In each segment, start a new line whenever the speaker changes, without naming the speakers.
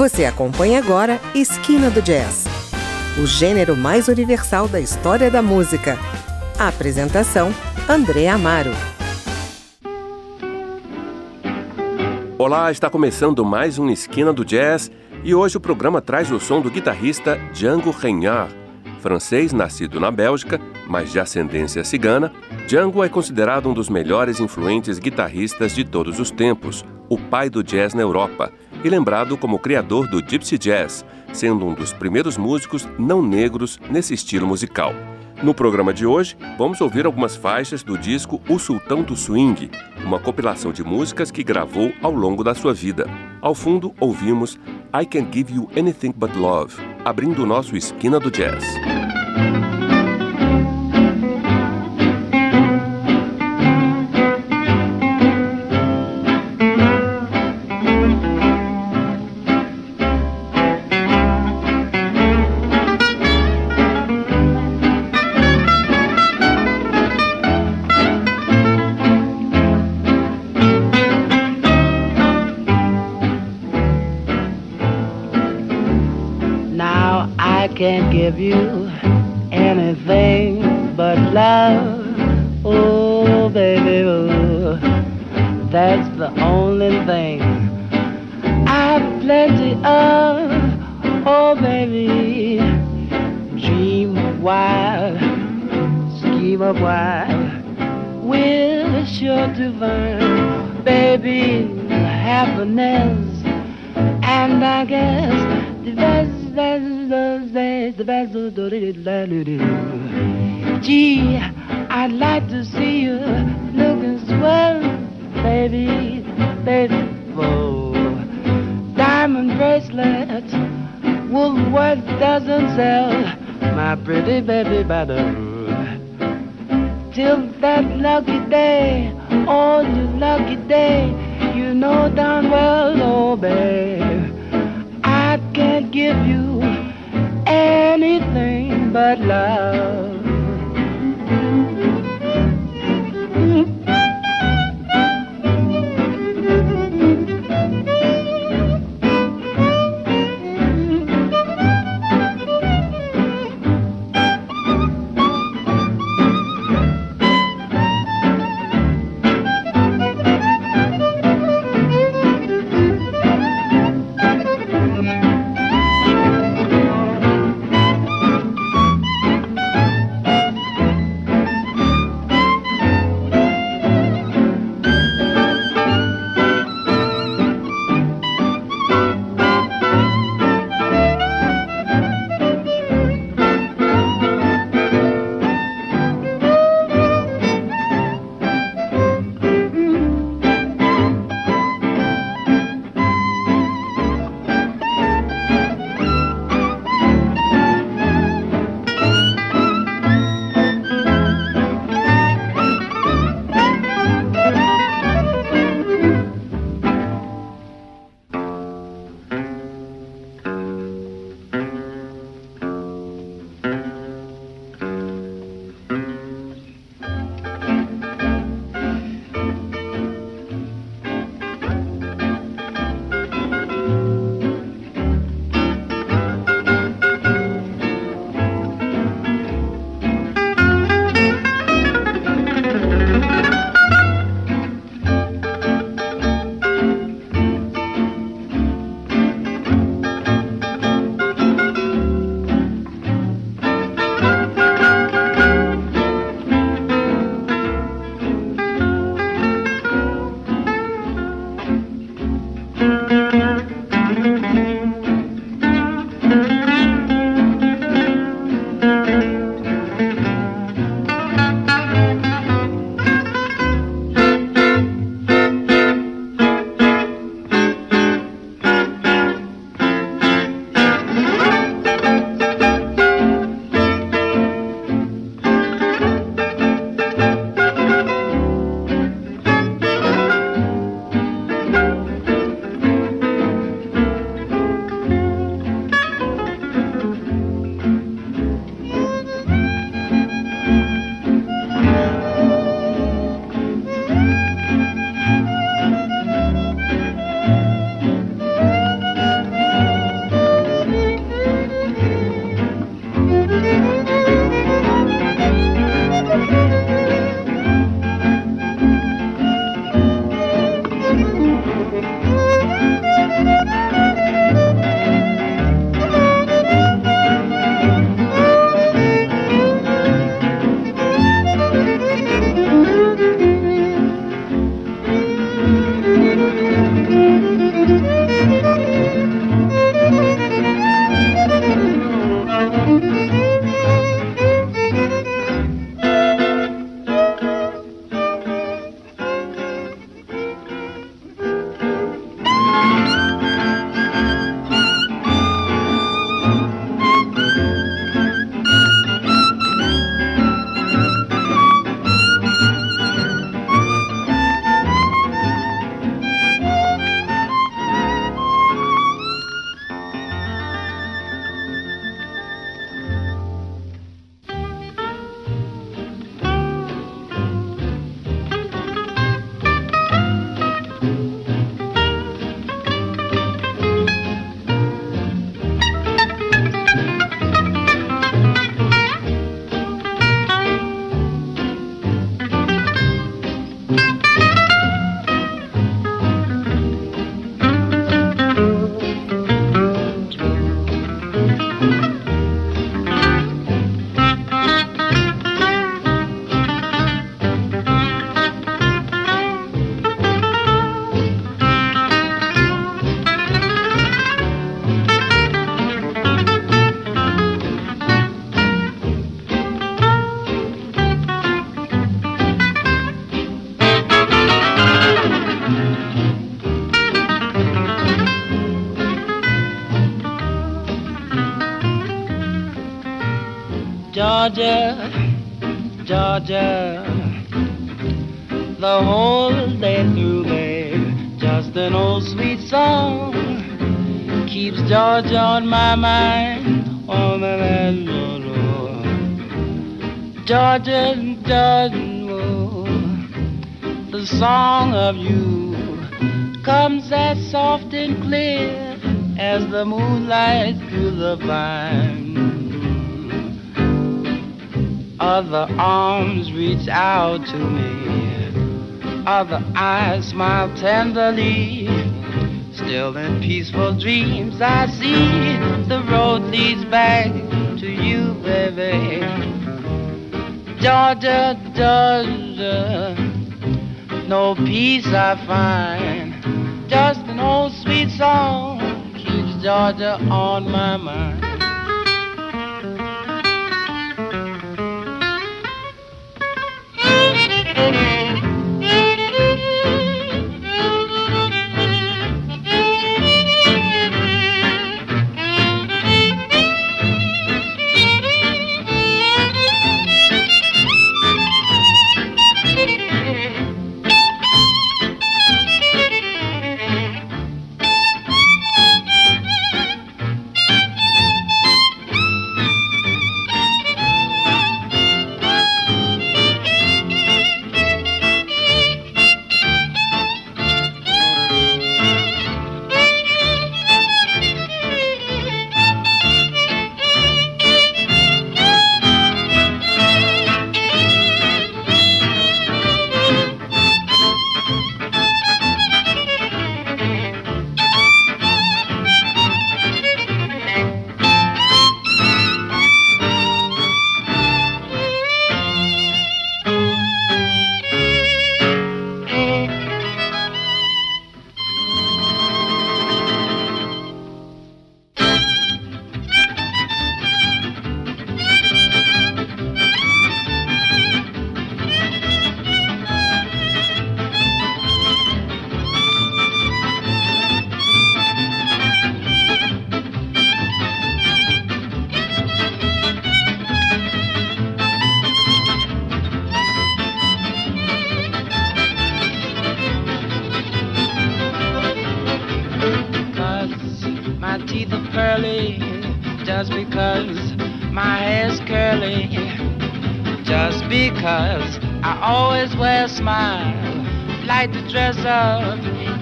Você acompanha agora Esquina do Jazz, o gênero mais universal da história da música. A apresentação: André Amaro.
Olá, está começando mais um Esquina do Jazz e hoje o programa traz o som do guitarrista Django Reinhardt. Francês nascido na Bélgica, mas de ascendência cigana, Django é considerado um dos melhores influentes guitarristas de todos os tempos, o pai do jazz na Europa e lembrado como criador do Gypsy Jazz, sendo um dos primeiros músicos não negros nesse estilo musical. No programa de hoje, vamos ouvir algumas faixas do disco O Sultão do Swing, uma compilação de músicas que gravou ao longo da sua vida. Ao fundo, ouvimos I Can Give You Anything But Love, abrindo o nosso Esquina do Jazz.
Give you anything but love. Oh, baby, that's the only thing I've plenty of. Oh, baby, dream wild, scheme of wild, wish sure to baby, happiness, and I guess the best Gee, I'd like to see you looking swell, baby, baby. Oh, diamond bracelets, Woolworth doesn't sell my pretty baby by Till that lucky day, oh, you lucky day, you know darn well, oh, babe, I can't give you but love. Georgia, Georgia, the whole day through, babe, just an old sweet song keeps Georgia on my mind, on the land Georgia, Georgia, oh, the song of you comes as soft and clear as the moonlight through the vine. Other arms reach out to me, other eyes smile tenderly. Still in peaceful dreams, I see the road leads back to you, baby. Georgia, Georgia, no peace I find, just an old sweet song keeps Georgia on my mind.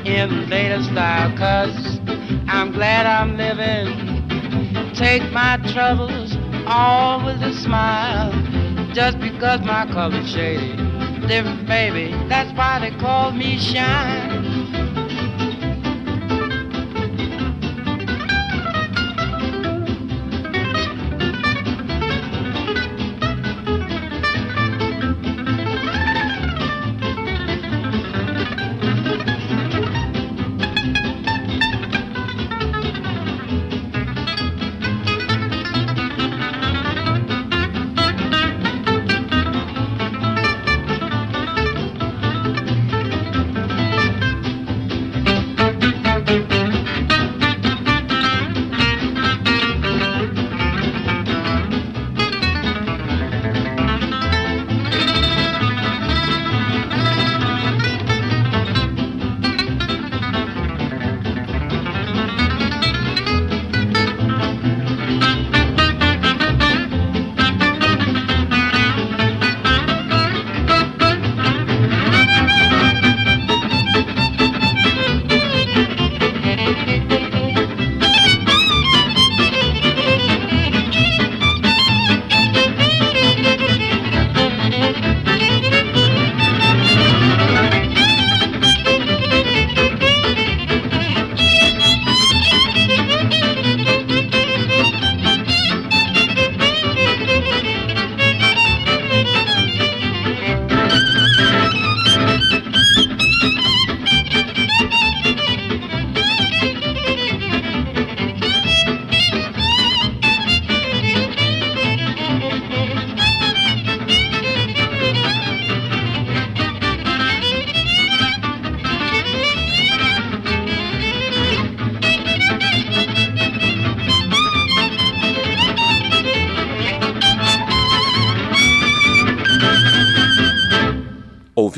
In latest style, cause I'm glad I'm living. Take my troubles all with a smile, just because my color's shady. Different, baby, that's why they call me shine.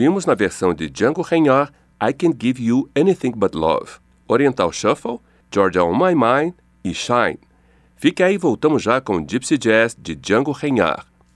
Ouvimos na versão de Django Reinhardt I Can Give You Anything But Love, Oriental Shuffle, Georgia On My Mind e Shine. Fique aí, voltamos já com Gypsy Jazz de Django Reinhardt.